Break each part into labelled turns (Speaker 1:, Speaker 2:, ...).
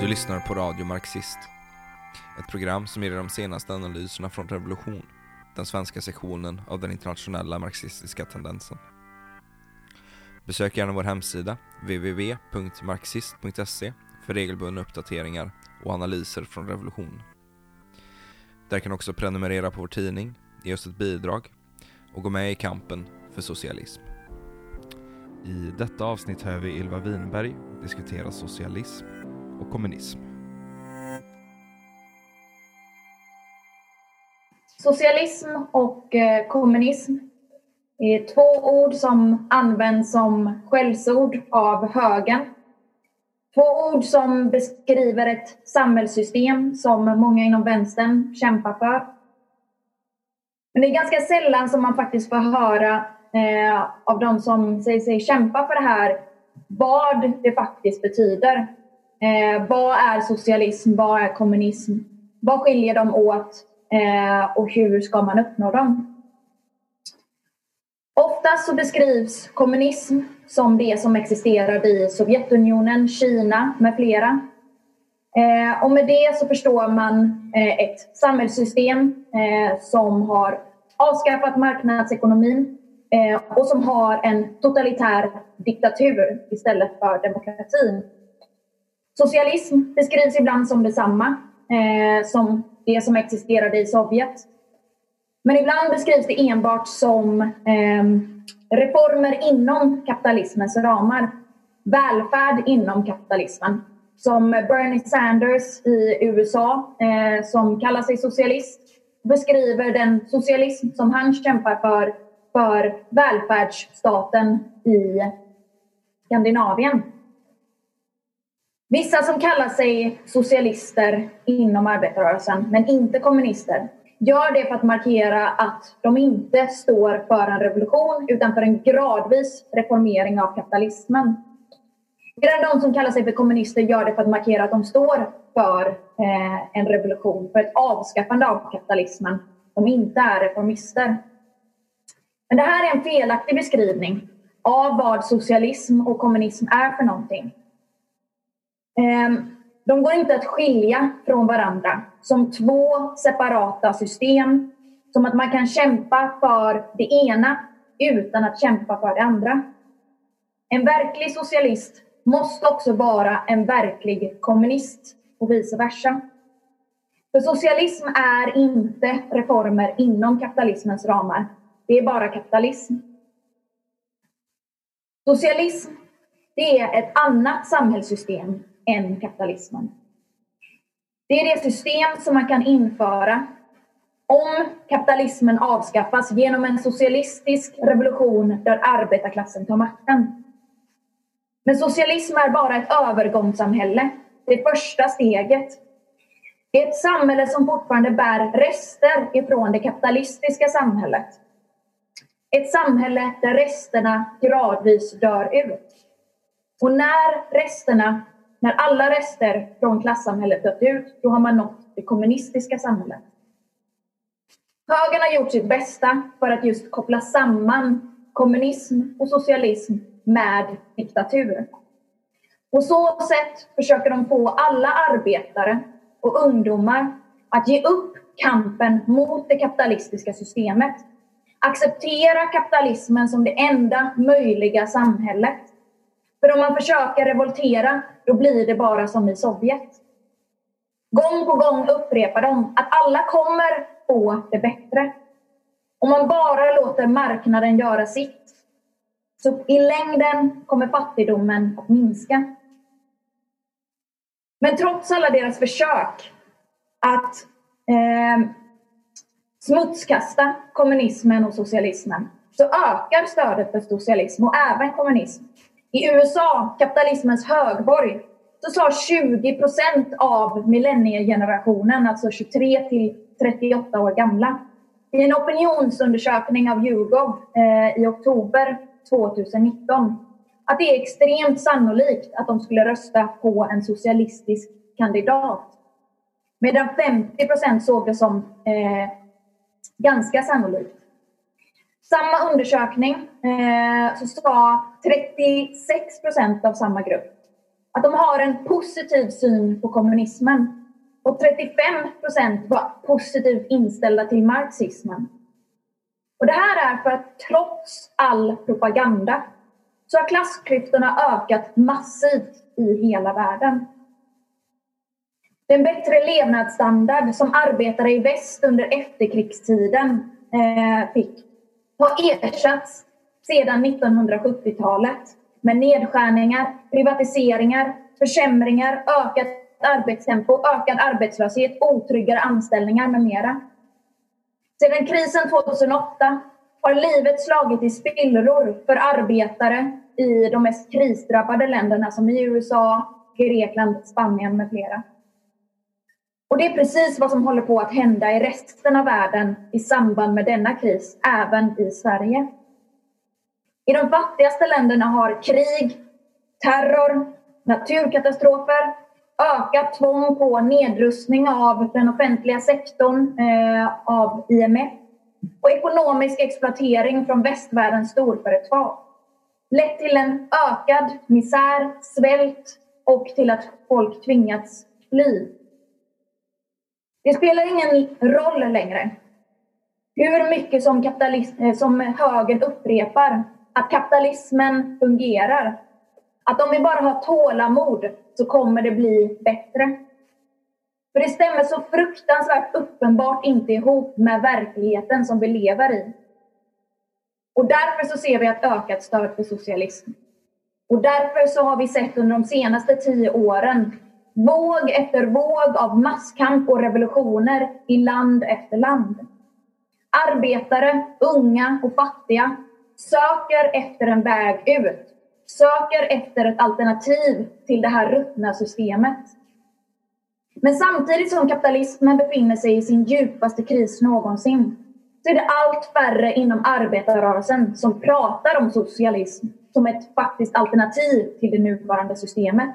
Speaker 1: Du lyssnar på Radio Marxist. Ett program som ger dig de senaste analyserna från Revolution, den svenska sektionen av den internationella marxistiska tendensen. Besök gärna vår hemsida, www.marxist.se, för regelbundna uppdateringar och analyser från Revolution. Där kan du också prenumerera på vår tidning, ge oss ett bidrag och gå med i kampen för socialism. I detta avsnitt hör vi Ylva Winberg diskutera socialism och kommunism.
Speaker 2: Socialism och eh, kommunism är två ord som används som skällsord av högern. Två ord som beskriver ett samhällssystem som många inom vänstern kämpar för. Men det är ganska sällan som man faktiskt får höra eh, av de som säger sig kämpa för det här vad det faktiskt betyder. Eh, vad är socialism? Vad är kommunism? Vad skiljer dem åt? Eh, och hur ska man uppnå dem? Oftast så beskrivs kommunism som det som existerade i Sovjetunionen, Kina med flera. Eh, och med det så förstår man eh, ett samhällssystem eh, som har avskaffat marknadsekonomin eh, och som har en totalitär diktatur istället för demokratin. Socialism beskrivs ibland som detsamma eh, som det som existerade i Sovjet. Men ibland beskrivs det enbart som eh, reformer inom kapitalismens ramar. Välfärd inom kapitalismen. Som Bernie Sanders i USA, eh, som kallar sig socialist, beskriver den socialism som han kämpar för, för välfärdsstaten i Skandinavien. Vissa som kallar sig socialister inom arbetarrörelsen, men inte kommunister, gör det för att markera att de inte står för en revolution utan för en gradvis reformering av kapitalismen. Medan de som kallar sig för kommunister gör det för att markera att de står för eh, en revolution, för ett avskaffande av kapitalismen. De inte är reformister. Men det här är en felaktig beskrivning av vad socialism och kommunism är för någonting. Ehm, de går inte att skilja från varandra som två separata system. Som att man kan kämpa för det ena utan att kämpa för det andra. En verklig socialist måste också vara en verklig kommunist och vice versa. För socialism är inte reformer inom kapitalismens ramar. Det är bara kapitalism. Socialism, det är ett annat samhällssystem än kapitalismen. Det är det system som man kan införa om kapitalismen avskaffas genom en socialistisk revolution där arbetarklassen tar makten. Men socialism är bara ett övergångssamhälle. Det första steget. Det är ett samhälle som fortfarande bär rester ifrån det kapitalistiska samhället. Ett samhälle där resterna gradvis dör ut. Och när resterna när alla rester från klassamhället dött ut, då har man nått det kommunistiska samhället. Högern har gjort sitt bästa för att just koppla samman kommunism och socialism med diktatur. På så sätt försöker de få alla arbetare och ungdomar att ge upp kampen mot det kapitalistiska systemet. Acceptera kapitalismen som det enda möjliga samhället. För om man försöker revoltera då blir det bara som i Sovjet. Gång på gång upprepar de att alla kommer få det bättre. Om man bara låter marknaden göra sitt så i längden kommer fattigdomen att minska. Men trots alla deras försök att eh, smutskasta kommunismen och socialismen så ökar stödet för socialism och även kommunism i USA, kapitalismens högborg, så sa 20 procent av millenniegenerationen, alltså 23 till 38 år gamla, i en opinionsundersökning av Yougov eh, i oktober 2019 att det är extremt sannolikt att de skulle rösta på en socialistisk kandidat. Medan 50 procent såg det som eh, ganska sannolikt. Samma undersökning eh, så sa 36 procent av samma grupp att de har en positiv syn på kommunismen. Och 35 procent var positivt inställda till marxismen. Och det här är för att trots all propaganda så har klassklyftorna ökat massivt i hela världen. Den bättre levnadsstandard som arbetare i väst under efterkrigstiden eh, fick har ersatts sedan 1970-talet med nedskärningar, privatiseringar, försämringar, ökat arbetstempo, ökad arbetslöshet, otryggare anställningar med mera. Sedan krisen 2008 har livet slagit i spillror för arbetare i de mest krisdrabbade länderna som i USA, Grekland, Spanien med flera. Och det är precis vad som håller på att hända i resten av världen i samband med denna kris, även i Sverige. I de fattigaste länderna har krig, terror, naturkatastrofer, ökat tvång på nedrustning av den offentliga sektorn eh, av IMF och ekonomisk exploatering från västvärldens storföretag lett till en ökad misär, svält och till att folk tvingats fly. Det spelar ingen roll längre hur mycket som, kapitalism, eh, som högern upprepar att kapitalismen fungerar. Att om vi bara har tålamod så kommer det bli bättre. För det stämmer så fruktansvärt uppenbart inte ihop med verkligheten som vi lever i. Och därför så ser vi ett ökat stöd för socialism. Och därför så har vi sett under de senaste tio åren våg efter våg av masskamp och revolutioner i land efter land. Arbetare, unga och fattiga söker efter en väg ut. Söker efter ett alternativ till det här ruttna systemet. Men samtidigt som kapitalismen befinner sig i sin djupaste kris någonsin så är det allt färre inom arbetarrörelsen som pratar om socialism som ett faktiskt alternativ till det nuvarande systemet.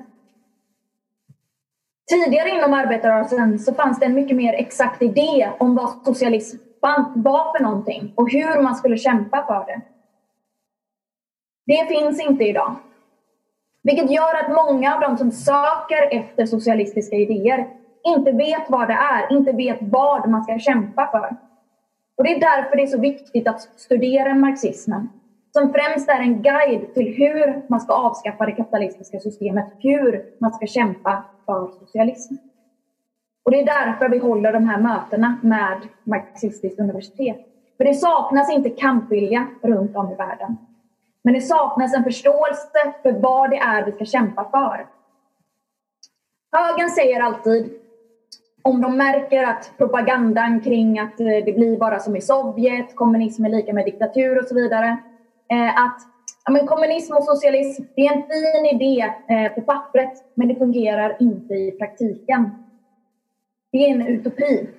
Speaker 2: Tidigare inom arbetarrörelsen så fanns det en mycket mer exakt idé om vad socialism var för någonting och hur man skulle kämpa för det. Det finns inte idag. Vilket gör att många av de som söker efter socialistiska idéer inte vet vad det är, inte vet vad man ska kämpa för. Och Det är därför det är så viktigt att studera marxismen som främst är en guide till hur man ska avskaffa det kapitalistiska systemet, hur man ska kämpa för socialism. Och Det är därför vi håller de här mötena med Marxistiskt universitet. För det saknas inte kampvilja runt om i världen. Men det saknas en förståelse för vad det är vi ska kämpa för. Högern säger alltid om de märker att propagandan kring att eh, det blir bara som i Sovjet, kommunism är lika med diktatur och så vidare. Eh, att ja, men kommunism och socialism, det är en fin idé eh, på pappret, men det fungerar inte i praktiken. Det är en utopi.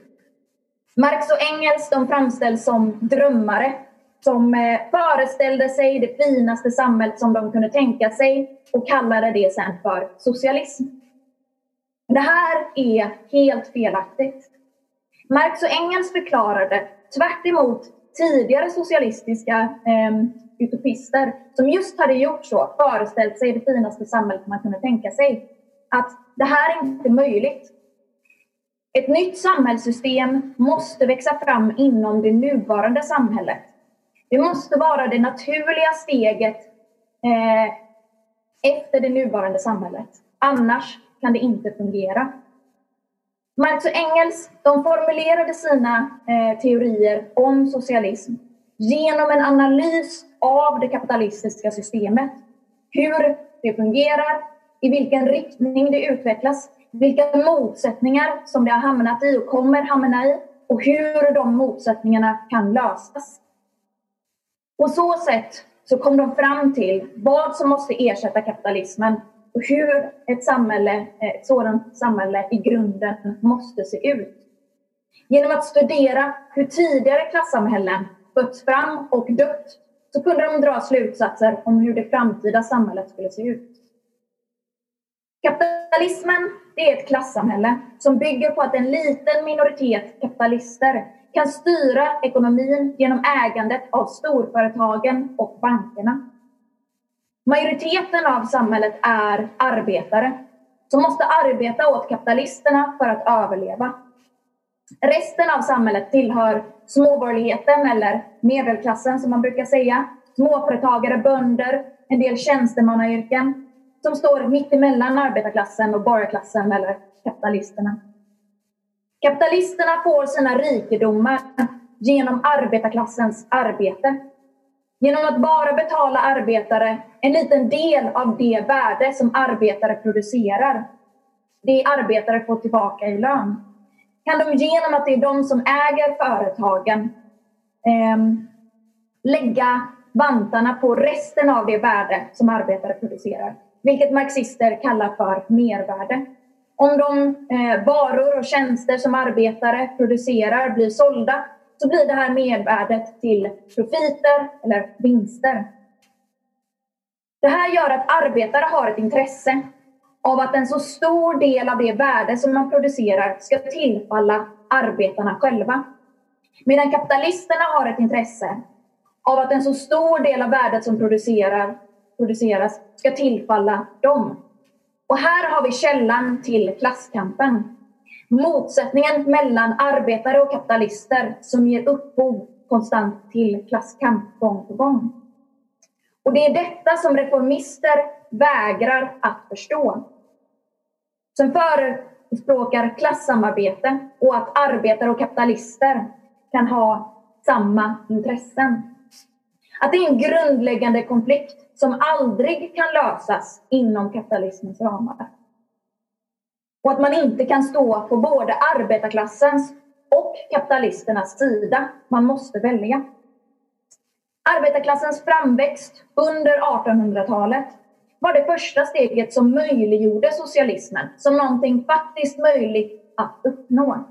Speaker 2: Marx och Engels de framställs som drömmare som eh, föreställde sig det finaste samhället som de kunde tänka sig och kallade det sen för socialism. Det här är helt felaktigt. Marx och Engels förklarade, tvärt tidigare socialistiska eh, utopister som just hade gjort så, föreställt sig det finaste samhället man kunde tänka sig, att det här är inte möjligt. Ett nytt samhällssystem måste växa fram inom det nuvarande samhället. Det måste vara det naturliga steget eh, efter det nuvarande samhället. Annars kan det inte fungera. Marx och Engels de formulerade sina eh, teorier om socialism genom en analys av det kapitalistiska systemet. Hur det fungerar, i vilken riktning det utvecklas, vilka motsättningar som det har hamnat i och kommer hamna i och hur de motsättningarna kan lösas. På så sätt så kom de fram till vad som måste ersätta kapitalismen och hur ett, samhälle, ett sådant samhälle i grunden måste se ut. Genom att studera hur tidigare klassamhällen fötts fram och dött så kunde de dra slutsatser om hur det framtida samhället skulle se ut. Kapitalismen är ett klassamhälle som bygger på att en liten minoritet kapitalister kan styra ekonomin genom ägandet av storföretagen och bankerna. Majoriteten av samhället är arbetare som måste arbeta åt kapitalisterna för att överleva. Resten av samhället tillhör småborgerligheten eller medelklassen som man brukar säga. Småföretagare, bönder, en del tjänstemannayrken som står mitt emellan arbetarklassen och borgarklassen eller kapitalisterna. Kapitalisterna får sina rikedomar genom arbetarklassens arbete. Genom att bara betala arbetare en liten del av det värde som arbetare producerar. Det arbetare får tillbaka i lön. Kan de genom att det är de som äger företagen eh, lägga vantarna på resten av det värde som arbetare producerar. Vilket marxister kallar för mervärde. Om de eh, varor och tjänster som arbetare producerar blir sålda så blir det här mervärdet till profiter eller vinster. Det här gör att arbetare har ett intresse av att en så stor del av det värde som man producerar ska tillfalla arbetarna själva. Medan kapitalisterna har ett intresse av att en så stor del av värdet som producerar, produceras ska tillfalla dem. Och här har vi källan till klasskampen. Motsättningen mellan arbetare och kapitalister som ger upphov konstant till klasskamp gång på gång. Och det är detta som reformister vägrar att förstå. Som förespråkar klassamarbete och att arbetare och kapitalister kan ha samma intressen. Att det är en grundläggande konflikt som aldrig kan lösas inom kapitalismens ramar. Och att man inte kan stå på både arbetarklassens och kapitalisternas sida. Man måste välja. Arbetarklassens framväxt under 1800-talet var det första steget som möjliggjorde socialismen som någonting faktiskt möjligt att uppnå.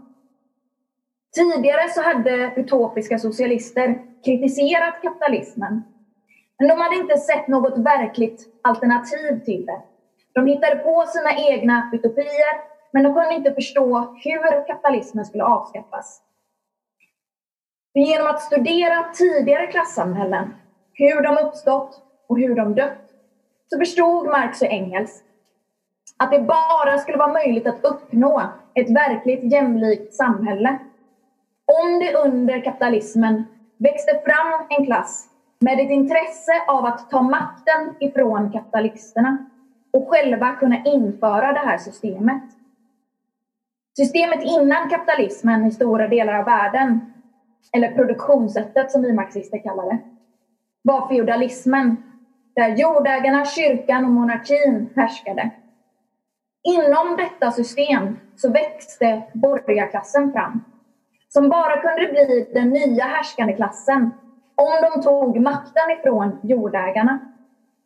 Speaker 2: Tidigare så hade utopiska socialister kritiserat kapitalismen. Men de hade inte sett något verkligt alternativ till det. De hittade på sina egna utopier, men de kunde inte förstå hur kapitalismen skulle avskaffas. Genom att studera tidigare klassamhällen, hur de uppstått och hur de dött, så förstod Marx och Engels att det bara skulle vara möjligt att uppnå ett verkligt jämlikt samhälle om det under kapitalismen växte fram en klass med ett intresse av att ta makten ifrån kapitalisterna och själva kunna införa det här systemet. Systemet innan kapitalismen i stora delar av världen, eller produktionssättet som vi marxister kallar det, var feodalismen där jordägarna, kyrkan och monarkin härskade. Inom detta system så växte borgarklassen fram som bara kunde bli den nya härskande klassen om de tog makten ifrån jordägarna.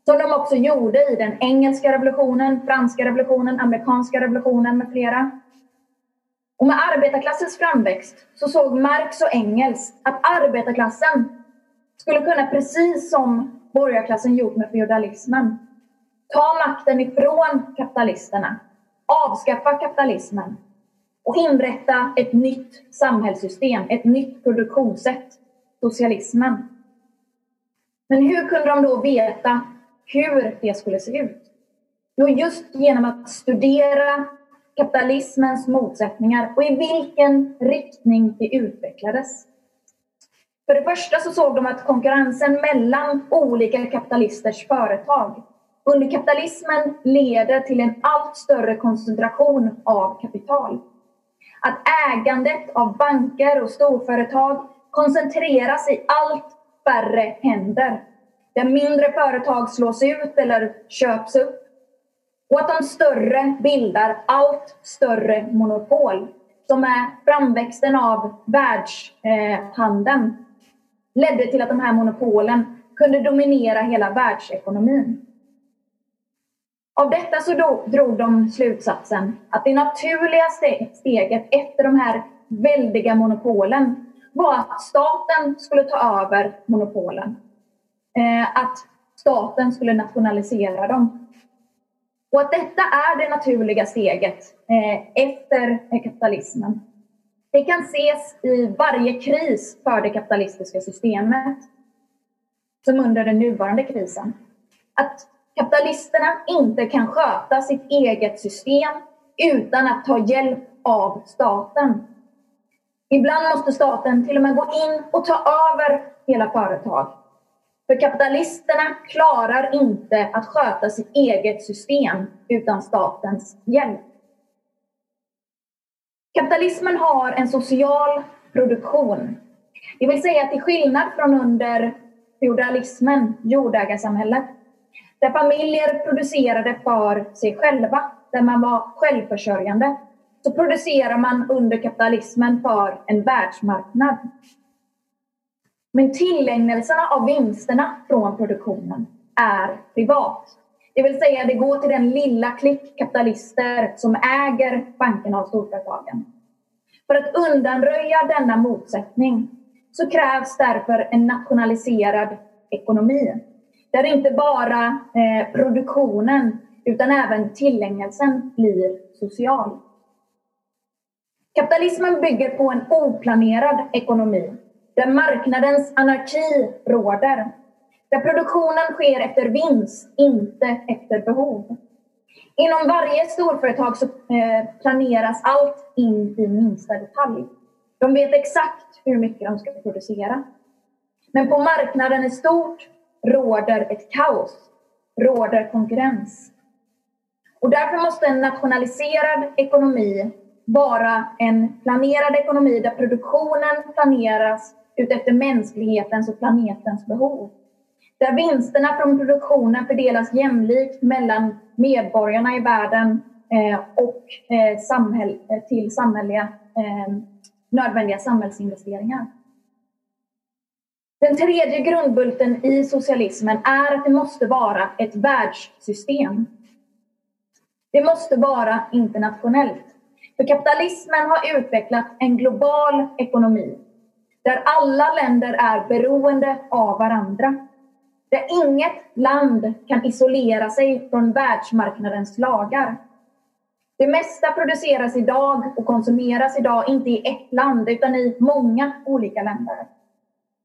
Speaker 2: Som de också gjorde i den engelska revolutionen, franska revolutionen, amerikanska revolutionen med flera. Och med arbetarklassens framväxt så såg Marx och Engels att arbetarklassen skulle kunna, precis som borgarklassen gjort med feodalismen, ta makten ifrån kapitalisterna, avskaffa kapitalismen och inrätta ett nytt samhällssystem, ett nytt produktionssätt, socialismen. Men hur kunde de då veta hur det skulle se ut? Jo, just genom att studera kapitalismens motsättningar och i vilken riktning det utvecklades. För det första så såg de att konkurrensen mellan olika kapitalisters företag under kapitalismen leder till en allt större koncentration av kapital att ägandet av banker och storföretag koncentreras i allt färre händer. Där mindre företag slås ut eller köps upp. Och att de större bildar allt större monopol som är framväxten av världshandeln ledde till att de här monopolen kunde dominera hela världsekonomin. Av detta så drog de slutsatsen att det naturliga steget efter de här väldiga monopolen var att staten skulle ta över monopolen. Eh, att staten skulle nationalisera dem. Och att detta är det naturliga steget eh, efter kapitalismen. Det kan ses i varje kris för det kapitalistiska systemet. Som under den nuvarande krisen. Att kapitalisterna inte kan sköta sitt eget system utan att ta hjälp av staten. Ibland måste staten till och med gå in och ta över hela företag. För kapitalisterna klarar inte att sköta sitt eget system utan statens hjälp. Kapitalismen har en social produktion. Det vill säga till skillnad från under feodalismen, jordägarsamhället, där familjer producerade för sig själva, där man var självförsörjande, så producerar man under kapitalismen för en världsmarknad. Men tillägnelserna av vinsterna från produktionen är privat. Det vill säga det går till den lilla klick kapitalister som äger bankerna och storföretagen. För att undanröja denna motsättning så krävs därför en nationaliserad ekonomi. Där inte bara eh, produktionen utan även tillägnelsen blir social. Kapitalismen bygger på en oplanerad ekonomi där marknadens anarki råder. Där produktionen sker efter vinst, inte efter behov. Inom varje storföretag så eh, planeras allt in i minsta detalj. De vet exakt hur mycket de ska producera. Men på marknaden i stort råder ett kaos, råder konkurrens. Och därför måste en nationaliserad ekonomi vara en planerad ekonomi där produktionen planeras utefter mänsklighetens och planetens behov. Där vinsterna från produktionen fördelas jämlikt mellan medborgarna i världen eh, och eh, till samhälliga, eh, nödvändiga samhällsinvesteringar. Den tredje grundbulten i socialismen är att det måste vara ett världssystem. Det måste vara internationellt. För kapitalismen har utvecklat en global ekonomi där alla länder är beroende av varandra. Där inget land kan isolera sig från världsmarknadens lagar. Det mesta produceras idag och konsumeras idag inte i ett land utan i många olika länder.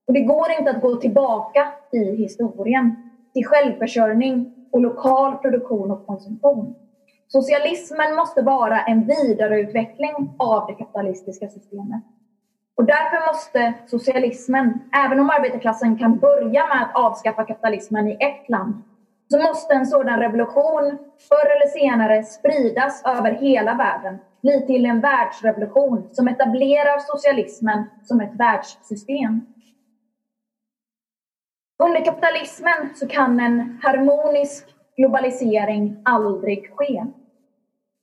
Speaker 2: Och det går inte att gå tillbaka i historien till självförsörjning och lokal produktion och konsumtion. Socialismen måste vara en vidareutveckling av det kapitalistiska systemet. Och därför måste socialismen, även om arbetarklassen kan börja med att avskaffa kapitalismen i ett land, så måste en sådan revolution förr eller senare spridas över hela världen, bli till en världsrevolution som etablerar socialismen som ett världssystem. Under kapitalismen så kan en harmonisk globalisering aldrig ske.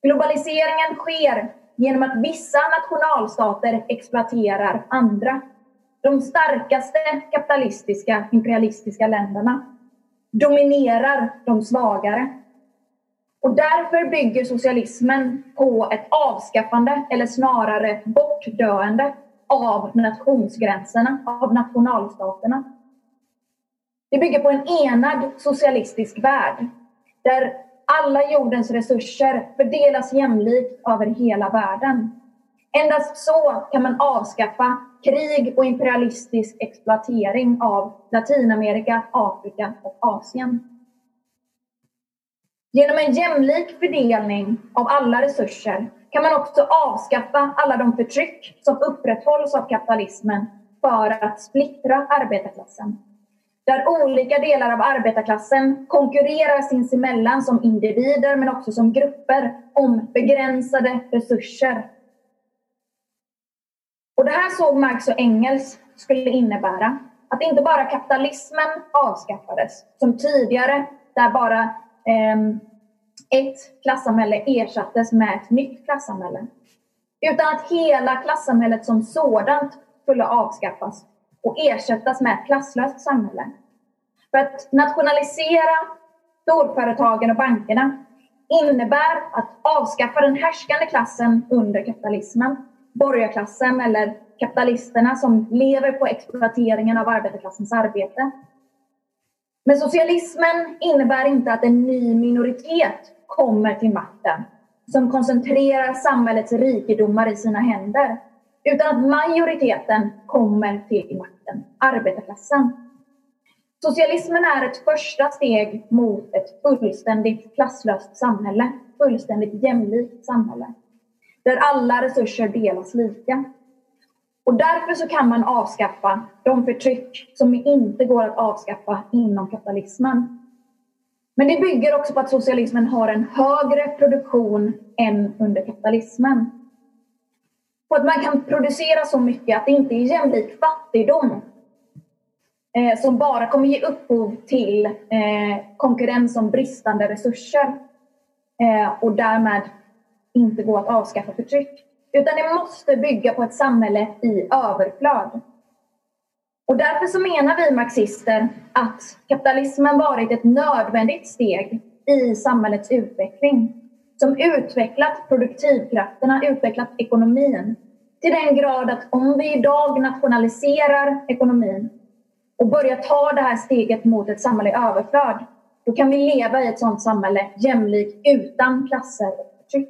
Speaker 2: Globaliseringen sker genom att vissa nationalstater exploaterar andra. De starkaste kapitalistiska imperialistiska länderna dominerar de svagare. Och därför bygger socialismen på ett avskaffande, eller snarare bortdöende, av nationsgränserna, av nationalstaterna. Det bygger på en enad socialistisk värld där alla jordens resurser fördelas jämlikt över hela världen. Endast så kan man avskaffa krig och imperialistisk exploatering av Latinamerika, Afrika och Asien. Genom en jämlik fördelning av alla resurser kan man också avskaffa alla de förtryck som upprätthålls av kapitalismen för att splittra arbetarklassen där olika delar av arbetarklassen konkurrerar sinsemellan som individer men också som grupper om begränsade resurser. Och det här såg Marx och Engels skulle innebära att inte bara kapitalismen avskaffades som tidigare där bara eh, ett klassamhälle ersattes med ett nytt klassamhälle. Utan att hela klassamhället som sådant skulle avskaffas och ersättas med ett klasslöst samhälle. För att nationalisera storföretagen och bankerna innebär att avskaffa den härskande klassen under kapitalismen, borgarklassen eller kapitalisterna som lever på exploateringen av arbetarklassens arbete. Men socialismen innebär inte att en ny minoritet kommer till makten som koncentrerar samhällets rikedomar i sina händer utan att majoriteten kommer till makten, arbetarklassen. Socialismen är ett första steg mot ett fullständigt klasslöst samhälle, fullständigt jämlikt samhälle, där alla resurser delas lika. Och därför så kan man avskaffa de förtryck som inte går att avskaffa inom kapitalismen. Men det bygger också på att socialismen har en högre produktion än under kapitalismen. På att man kan producera så mycket att det inte är jämlik fattigdom eh, som bara kommer ge upphov till eh, konkurrens om bristande resurser eh, och därmed inte gå att avskaffa förtryck. Utan det måste bygga på ett samhälle i överflöd. Och därför så menar vi marxister att kapitalismen varit ett nödvändigt steg i samhällets utveckling som utvecklat produktivkrafterna, utvecklat ekonomin till den grad att om vi idag nationaliserar ekonomin och börjar ta det här steget mot ett samhälle i överflöd, då kan vi leva i ett sådant samhälle jämlikt utan klasser och förtryck.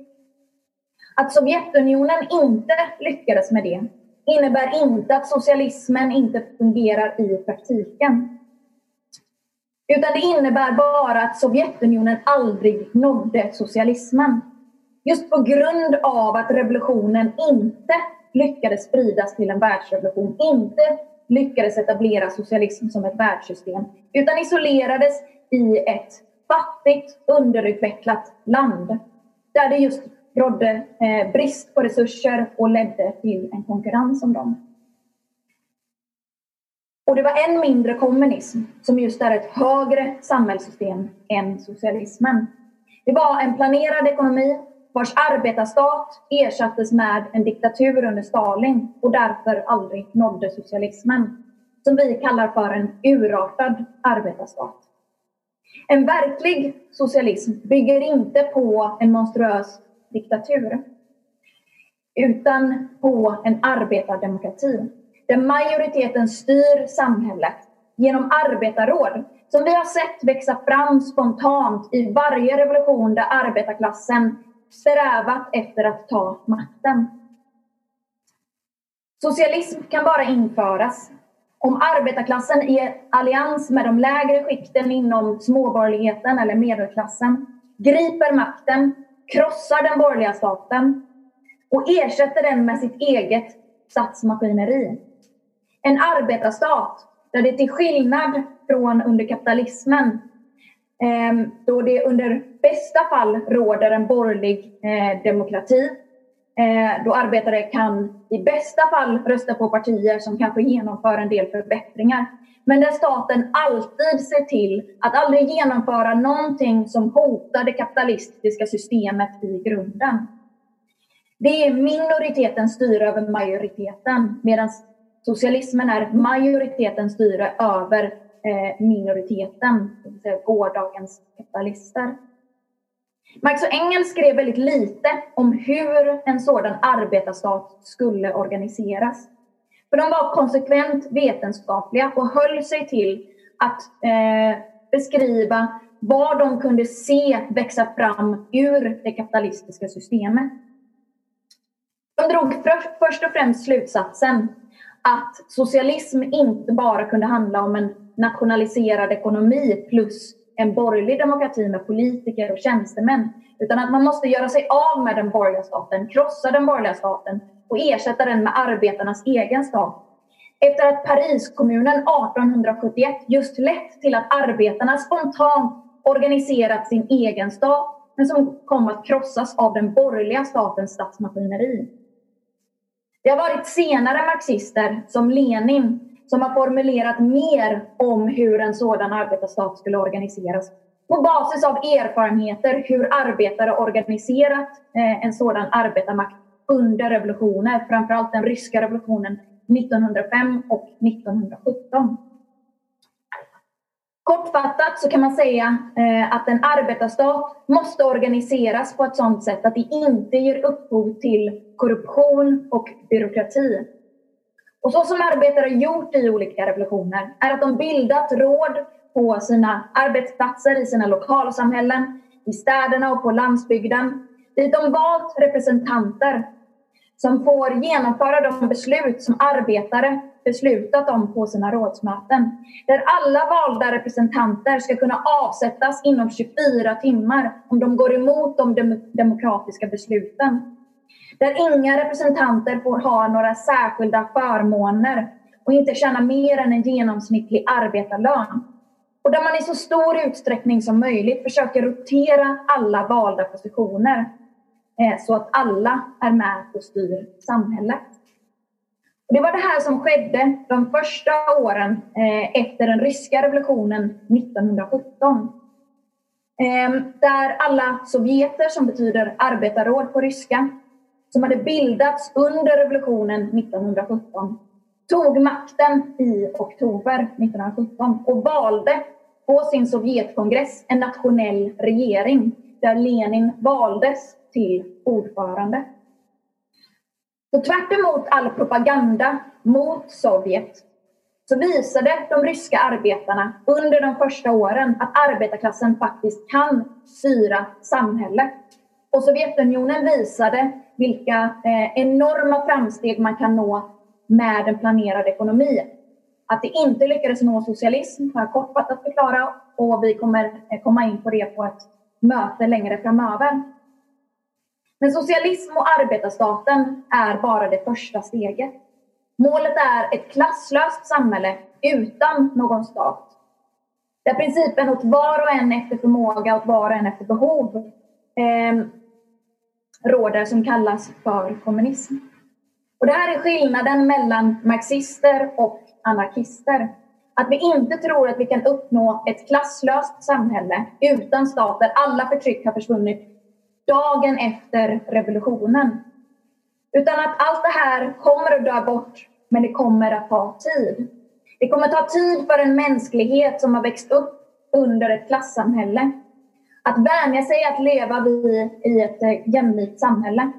Speaker 2: Att Sovjetunionen inte lyckades med det innebär inte att socialismen inte fungerar i praktiken. Utan det innebär bara att Sovjetunionen aldrig nådde socialismen. Just på grund av att revolutionen inte lyckades spridas till en världsrevolution, inte lyckades etablera socialism som ett världssystem, utan isolerades i ett fattigt, underutvecklat land där det just rådde eh, brist på resurser och ledde till en konkurrens om dem. Och det var än mindre kommunism, som just är ett högre samhällssystem än socialismen. Det var en planerad ekonomi vars arbetarstat ersattes med en diktatur under Stalin och därför aldrig nådde socialismen, som vi kallar för en urartad arbetarstat. En verklig socialism bygger inte på en monstruös diktatur utan på en arbetardemokrati där majoriteten styr samhället genom arbetarråd som vi har sett växa fram spontant i varje revolution där arbetarklassen strävat efter att ta makten. Socialism kan bara införas om arbetarklassen i allians med de lägre skikten inom småborgerligheten eller medelklassen griper makten, krossar den borgerliga staten och ersätter den med sitt eget statsmaskineri. En arbetarstat där det till skillnad från under kapitalismen ehm, då det under bästa fall råder en borgerlig eh, demokrati. Eh, då arbetare kan i bästa fall rösta på partier som kanske genomför en del förbättringar. Men där staten alltid ser till att aldrig genomföra någonting som hotar det kapitalistiska systemet i grunden. Det är minoriteten styr över majoriteten medan socialismen är majoritetens styre över eh, minoriteten, det vill säga gårdagens kapitalister. Marx och Engels skrev väldigt lite om hur en sådan arbetarstat skulle organiseras. För de var konsekvent vetenskapliga och höll sig till att eh, beskriva vad de kunde se växa fram ur det kapitalistiska systemet. De drog först och främst slutsatsen att socialism inte bara kunde handla om en nationaliserad ekonomi plus en borgerlig demokrati med politiker och tjänstemän. Utan att man måste göra sig av med den borgerliga staten, krossa den borgerliga staten och ersätta den med arbetarnas egen stat. Efter att Pariskommunen 1871 just lett till att arbetarna spontant organiserat sin egen stat men som kom att krossas av den borgerliga statens statsmaskineri. Det har varit senare marxister som Lenin som har formulerat mer om hur en sådan arbetarstat skulle organiseras på basis av erfarenheter hur arbetare organiserat eh, en sådan arbetarmakt under revolutioner, framförallt den ryska revolutionen 1905 och 1917. Kortfattat så kan man säga eh, att en arbetarstat måste organiseras på ett sådant sätt att det inte ger upphov till korruption och byråkrati. Och så som arbetare gjort i olika revolutioner är att de bildat råd på sina arbetsplatser, i sina lokalsamhällen, i städerna och på landsbygden. Dit de valt representanter som får genomföra de beslut som arbetare beslutat om på sina rådsmöten. Där alla valda representanter ska kunna avsättas inom 24 timmar om de går emot de demokratiska besluten. Där inga representanter får ha några särskilda förmåner och inte tjäna mer än en genomsnittlig arbetarlön. Och där man i så stor utsträckning som möjligt försöker rotera alla valda positioner eh, så att alla är med och styr samhället. Och det var det här som skedde de första åren eh, efter den ryska revolutionen 1917. Ehm, där alla sovjeter, som betyder arbetarråd på ryska, som hade bildats under revolutionen 1917 tog makten i oktober 1917 och valde på sin Sovjetkongress en nationell regering där Lenin valdes till ordförande. Så tvärt emot all propaganda mot Sovjet så visade de ryska arbetarna under de första åren att arbetarklassen faktiskt kan styra samhället. Och Sovjetunionen visade vilka eh, enorma framsteg man kan nå med en planerad ekonomi. Att det inte lyckades nå socialism har jag kortfattat förklara och vi kommer eh, komma in på det på ett möte längre framöver. Men socialism och arbetarstaten är bara det första steget. Målet är ett klasslöst samhälle utan någon stat. Där principen åt var och en efter förmåga, åt var och en efter behov eh, råder som kallas för kommunism. Och det här är skillnaden mellan marxister och anarkister. Att vi inte tror att vi kan uppnå ett klasslöst samhälle utan stat där alla förtryck har försvunnit dagen efter revolutionen. Utan att allt det här kommer att dö bort, men det kommer att ta tid. Det kommer att ta tid för en mänsklighet som har växt upp under ett klassamhälle att vänja sig att leva i ett eh, jämlikt samhälle.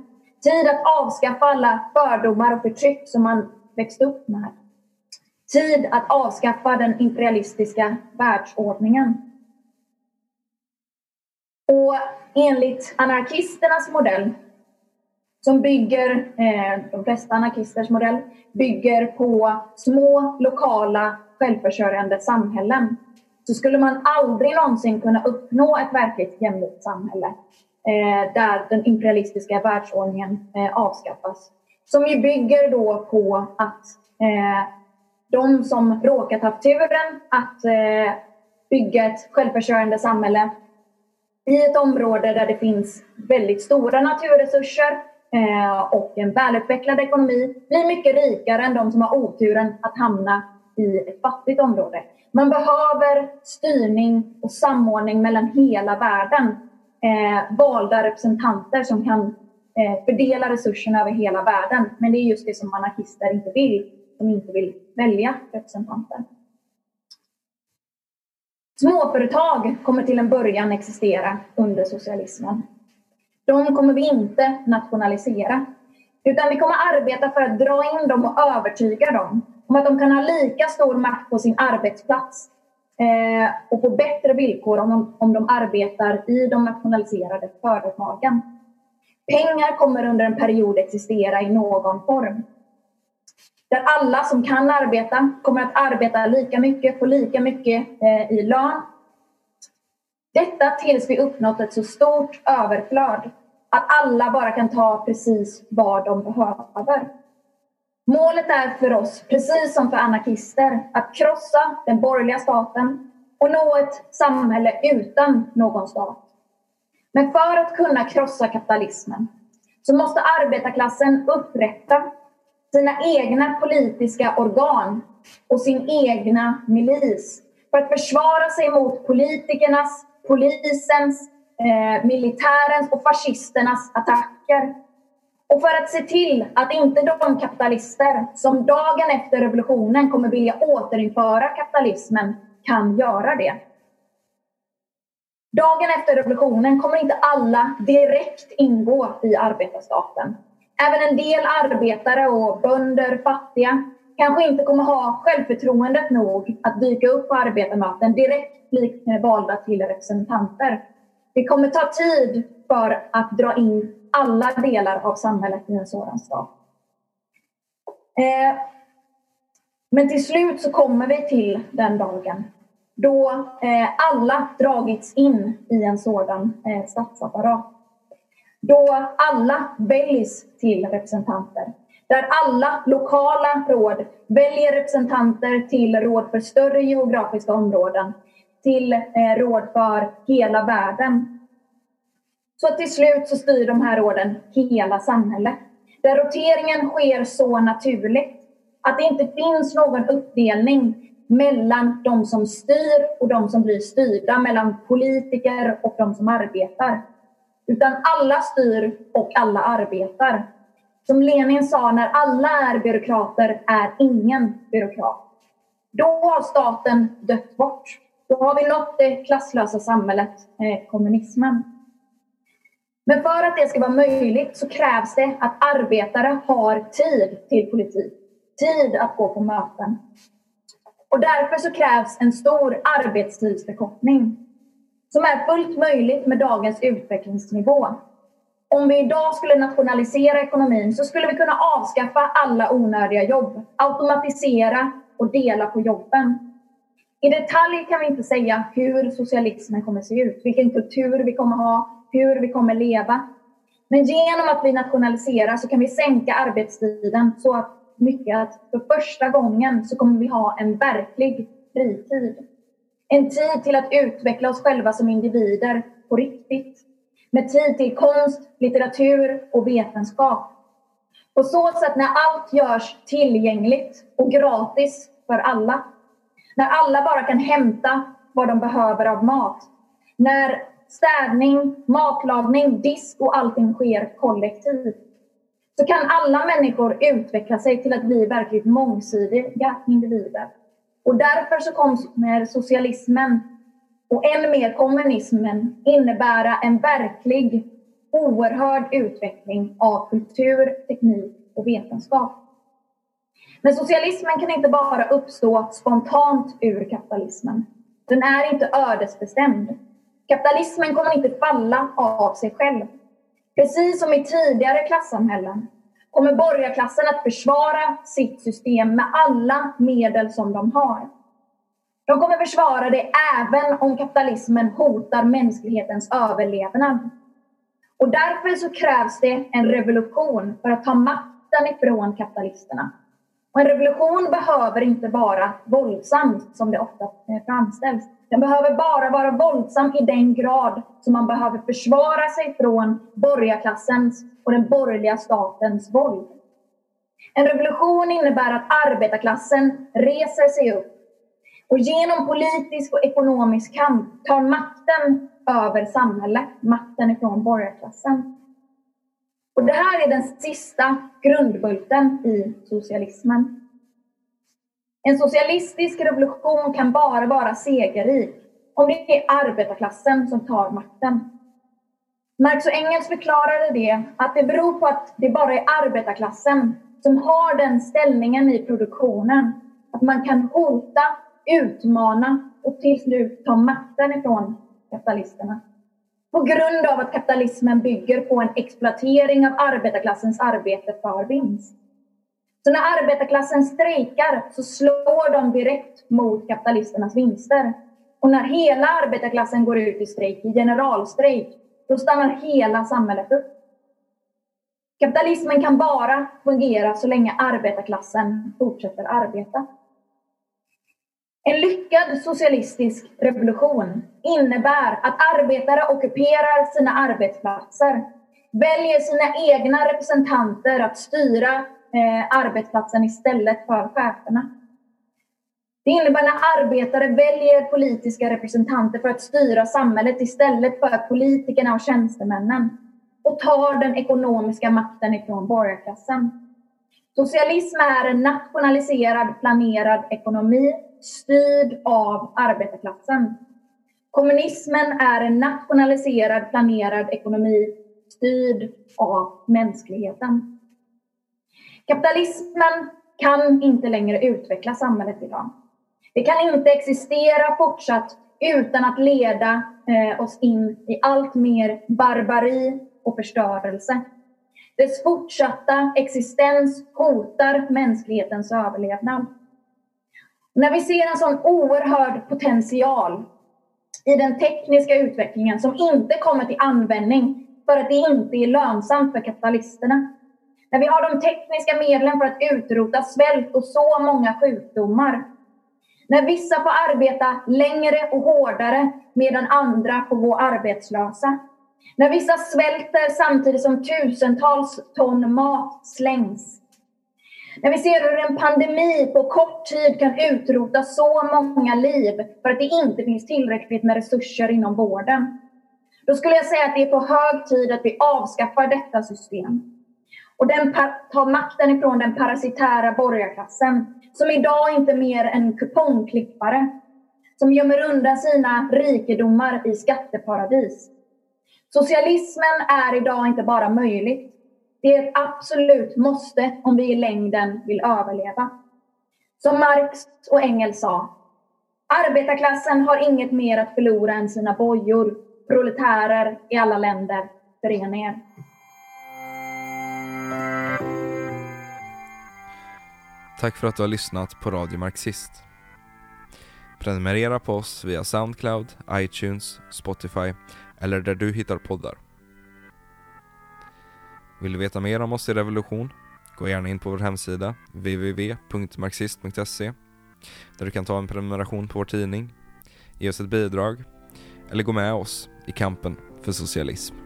Speaker 2: Tid att avskaffa alla fördomar och förtryck som man växt upp med. Tid att avskaffa den imperialistiska världsordningen. Och enligt anarkisternas modell som bygger, eh, de flesta anarkisters modell, bygger på små lokala självförsörjande samhällen så skulle man aldrig någonsin kunna uppnå ett verkligt jämlikt samhälle eh, där den imperialistiska världsordningen eh, avskaffas. Som ju bygger då på att de som råkat ha turen att bygga ett självförsörjande samhälle i ett område där det finns väldigt stora naturresurser eh, och en välutvecklad ekonomi blir mycket rikare än de som har oturen att hamna i ett fattigt område. Man behöver styrning och samordning mellan hela världen. Eh, valda representanter som kan eh, fördela resurserna över hela världen. Men det är just det som anarkister inte vill. De inte vill välja representanter. Småföretag kommer till en början existera under socialismen. De kommer vi inte nationalisera. Utan vi kommer arbeta för att dra in dem och övertyga dem om att de kan ha lika stor makt på sin arbetsplats eh, och få bättre villkor om de, om de arbetar i de nationaliserade företagen. Pengar kommer under en period existera i någon form. Där alla som kan arbeta kommer att arbeta lika mycket, få lika mycket eh, i lön. Detta tills vi uppnått ett så stort överflöd att alla bara kan ta precis vad de behöver. Målet är för oss, precis som för anarkister, att krossa den borgerliga staten och nå ett samhälle utan någon stat. Men för att kunna krossa kapitalismen så måste arbetarklassen upprätta sina egna politiska organ och sin egna milis för att försvara sig mot politikernas, polisens, eh, militärens och fascisternas attacker och för att se till att inte de kapitalister som dagen efter revolutionen kommer vilja återinföra kapitalismen kan göra det. Dagen efter revolutionen kommer inte alla direkt ingå i arbetarstaten. Även en del arbetare och bönder, fattiga, kanske inte kommer ha självförtroendet nog att dyka upp på arbetarmöten direkt likt valda till representanter. Det kommer ta tid för att dra in alla delar av samhället i en sådan stat. Eh, Men till slut så kommer vi till den dagen då eh, alla dragits in i en sådan eh, statsapparat. Då alla väljs till representanter. Där alla lokala råd väljer representanter till råd för större geografiska områden. Till eh, råd för hela världen. Så till slut så styr de här råden hela samhället. Där roteringen sker så naturligt att det inte finns någon uppdelning mellan de som styr och de som blir styrda, mellan politiker och de som arbetar. Utan alla styr och alla arbetar. Som Lenin sa, när alla är byråkrater är ingen byråkrat. Då har staten dött bort. Då har vi nått det klasslösa samhället, eh, kommunismen. Men för att det ska vara möjligt så krävs det att arbetare har tid till politik. Tid att gå på möten. Och därför så krävs en stor arbetstidsförkortning som är fullt möjligt med dagens utvecklingsnivå. Om vi idag skulle nationalisera ekonomin så skulle vi kunna avskaffa alla onödiga jobb, automatisera och dela på jobben. I detalj kan vi inte säga hur socialismen kommer se ut, vilken kultur vi kommer ha, hur vi kommer leva. Men genom att vi nationaliserar så kan vi sänka arbetstiden så att mycket att för första gången så kommer vi ha en verklig fritid. En tid till att utveckla oss själva som individer på riktigt. Med tid till konst, litteratur och vetenskap. På så sätt när allt görs tillgängligt och gratis för alla. När alla bara kan hämta vad de behöver av mat. När städning, matlagning, disk och allting sker kollektivt så kan alla människor utveckla sig till att bli verkligt mångsidiga individer. Och därför så kommer socialismen och än mer kommunismen innebära en verklig oerhörd utveckling av kultur, teknik och vetenskap. Men socialismen kan inte bara uppstå spontant ur kapitalismen. Den är inte ödesbestämd. Kapitalismen kommer inte falla av sig själv. Precis som i tidigare klassamhällen kommer borgarklassen att försvara sitt system med alla medel som de har. De kommer försvara det även om kapitalismen hotar mänsklighetens överlevnad. Och därför så krävs det en revolution för att ta makten ifrån kapitalisterna. Och en revolution behöver inte vara våldsam som det ofta eh, framställs. Den behöver bara vara våldsam i den grad som man behöver försvara sig från borgarklassens och den borgerliga statens våld. En revolution innebär att arbetarklassen reser sig upp och genom politisk och ekonomisk kamp tar makten över samhället, makten ifrån borgarklassen. Och det här är den sista grundbulten i socialismen. En socialistisk revolution kan bara vara segerrik om det är arbetarklassen som tar makten. Marx och Engels förklarade det att det beror på att det bara är arbetarklassen som har den ställningen i produktionen att man kan hota, utmana och till slut ta makten ifrån kapitalisterna. På grund av att kapitalismen bygger på en exploatering av arbetarklassens arbete för vinst. Så när arbetarklassen strejkar så slår de direkt mot kapitalisternas vinster. Och när hela arbetarklassen går ut i strejk, i generalstrejk, då stannar hela samhället upp. Kapitalismen kan bara fungera så länge arbetarklassen fortsätter arbeta. En lyckad socialistisk revolution innebär att arbetare ockuperar sina arbetsplatser, väljer sina egna representanter att styra eh, arbetsplatsen istället för cheferna. Det innebär när arbetare väljer politiska representanter för att styra samhället istället för politikerna och tjänstemännen och tar den ekonomiska makten ifrån borgarklassen. Socialism är en nationaliserad, planerad ekonomi styrd av arbetarklassen. Kommunismen är en nationaliserad, planerad ekonomi styrd av mänskligheten. Kapitalismen kan inte längre utveckla samhället idag. Det kan inte existera fortsatt utan att leda eh, oss in i allt mer barbari och förstörelse. Dess fortsatta existens hotar mänsklighetens överlevnad. När vi ser en sån oerhörd potential i den tekniska utvecklingen som inte kommer till användning för att det inte är lönsamt för kapitalisterna. När vi har de tekniska medlen för att utrota svält och så många sjukdomar. När vissa får arbeta längre och hårdare medan andra får gå arbetslösa. När vissa svälter samtidigt som tusentals ton mat slängs. När vi ser hur en pandemi på kort tid kan utrota så många liv för att det inte finns tillräckligt med resurser inom vården. Då skulle jag säga att det är på hög tid att vi avskaffar detta system. Och den tar makten ifrån den parasitära borgarklassen som idag inte är mer än kupongklippare som gömmer undan sina rikedomar i skatteparadis. Socialismen är idag inte bara möjligt. Det är ett absolut måste om vi i längden vill överleva. Som Marx och Engels sa. Arbetarklassen har inget mer att förlora än sina bojor. Proletärer i alla länder, förena er.
Speaker 1: Tack för att du har lyssnat på Radio Marxist. Prenumerera på oss via Soundcloud, iTunes, Spotify eller där du hittar poddar. Vill du veta mer om oss i Revolution? Gå gärna in på vår hemsida www.marxist.se där du kan ta en prenumeration på vår tidning, ge oss ett bidrag eller gå med oss i kampen för socialism.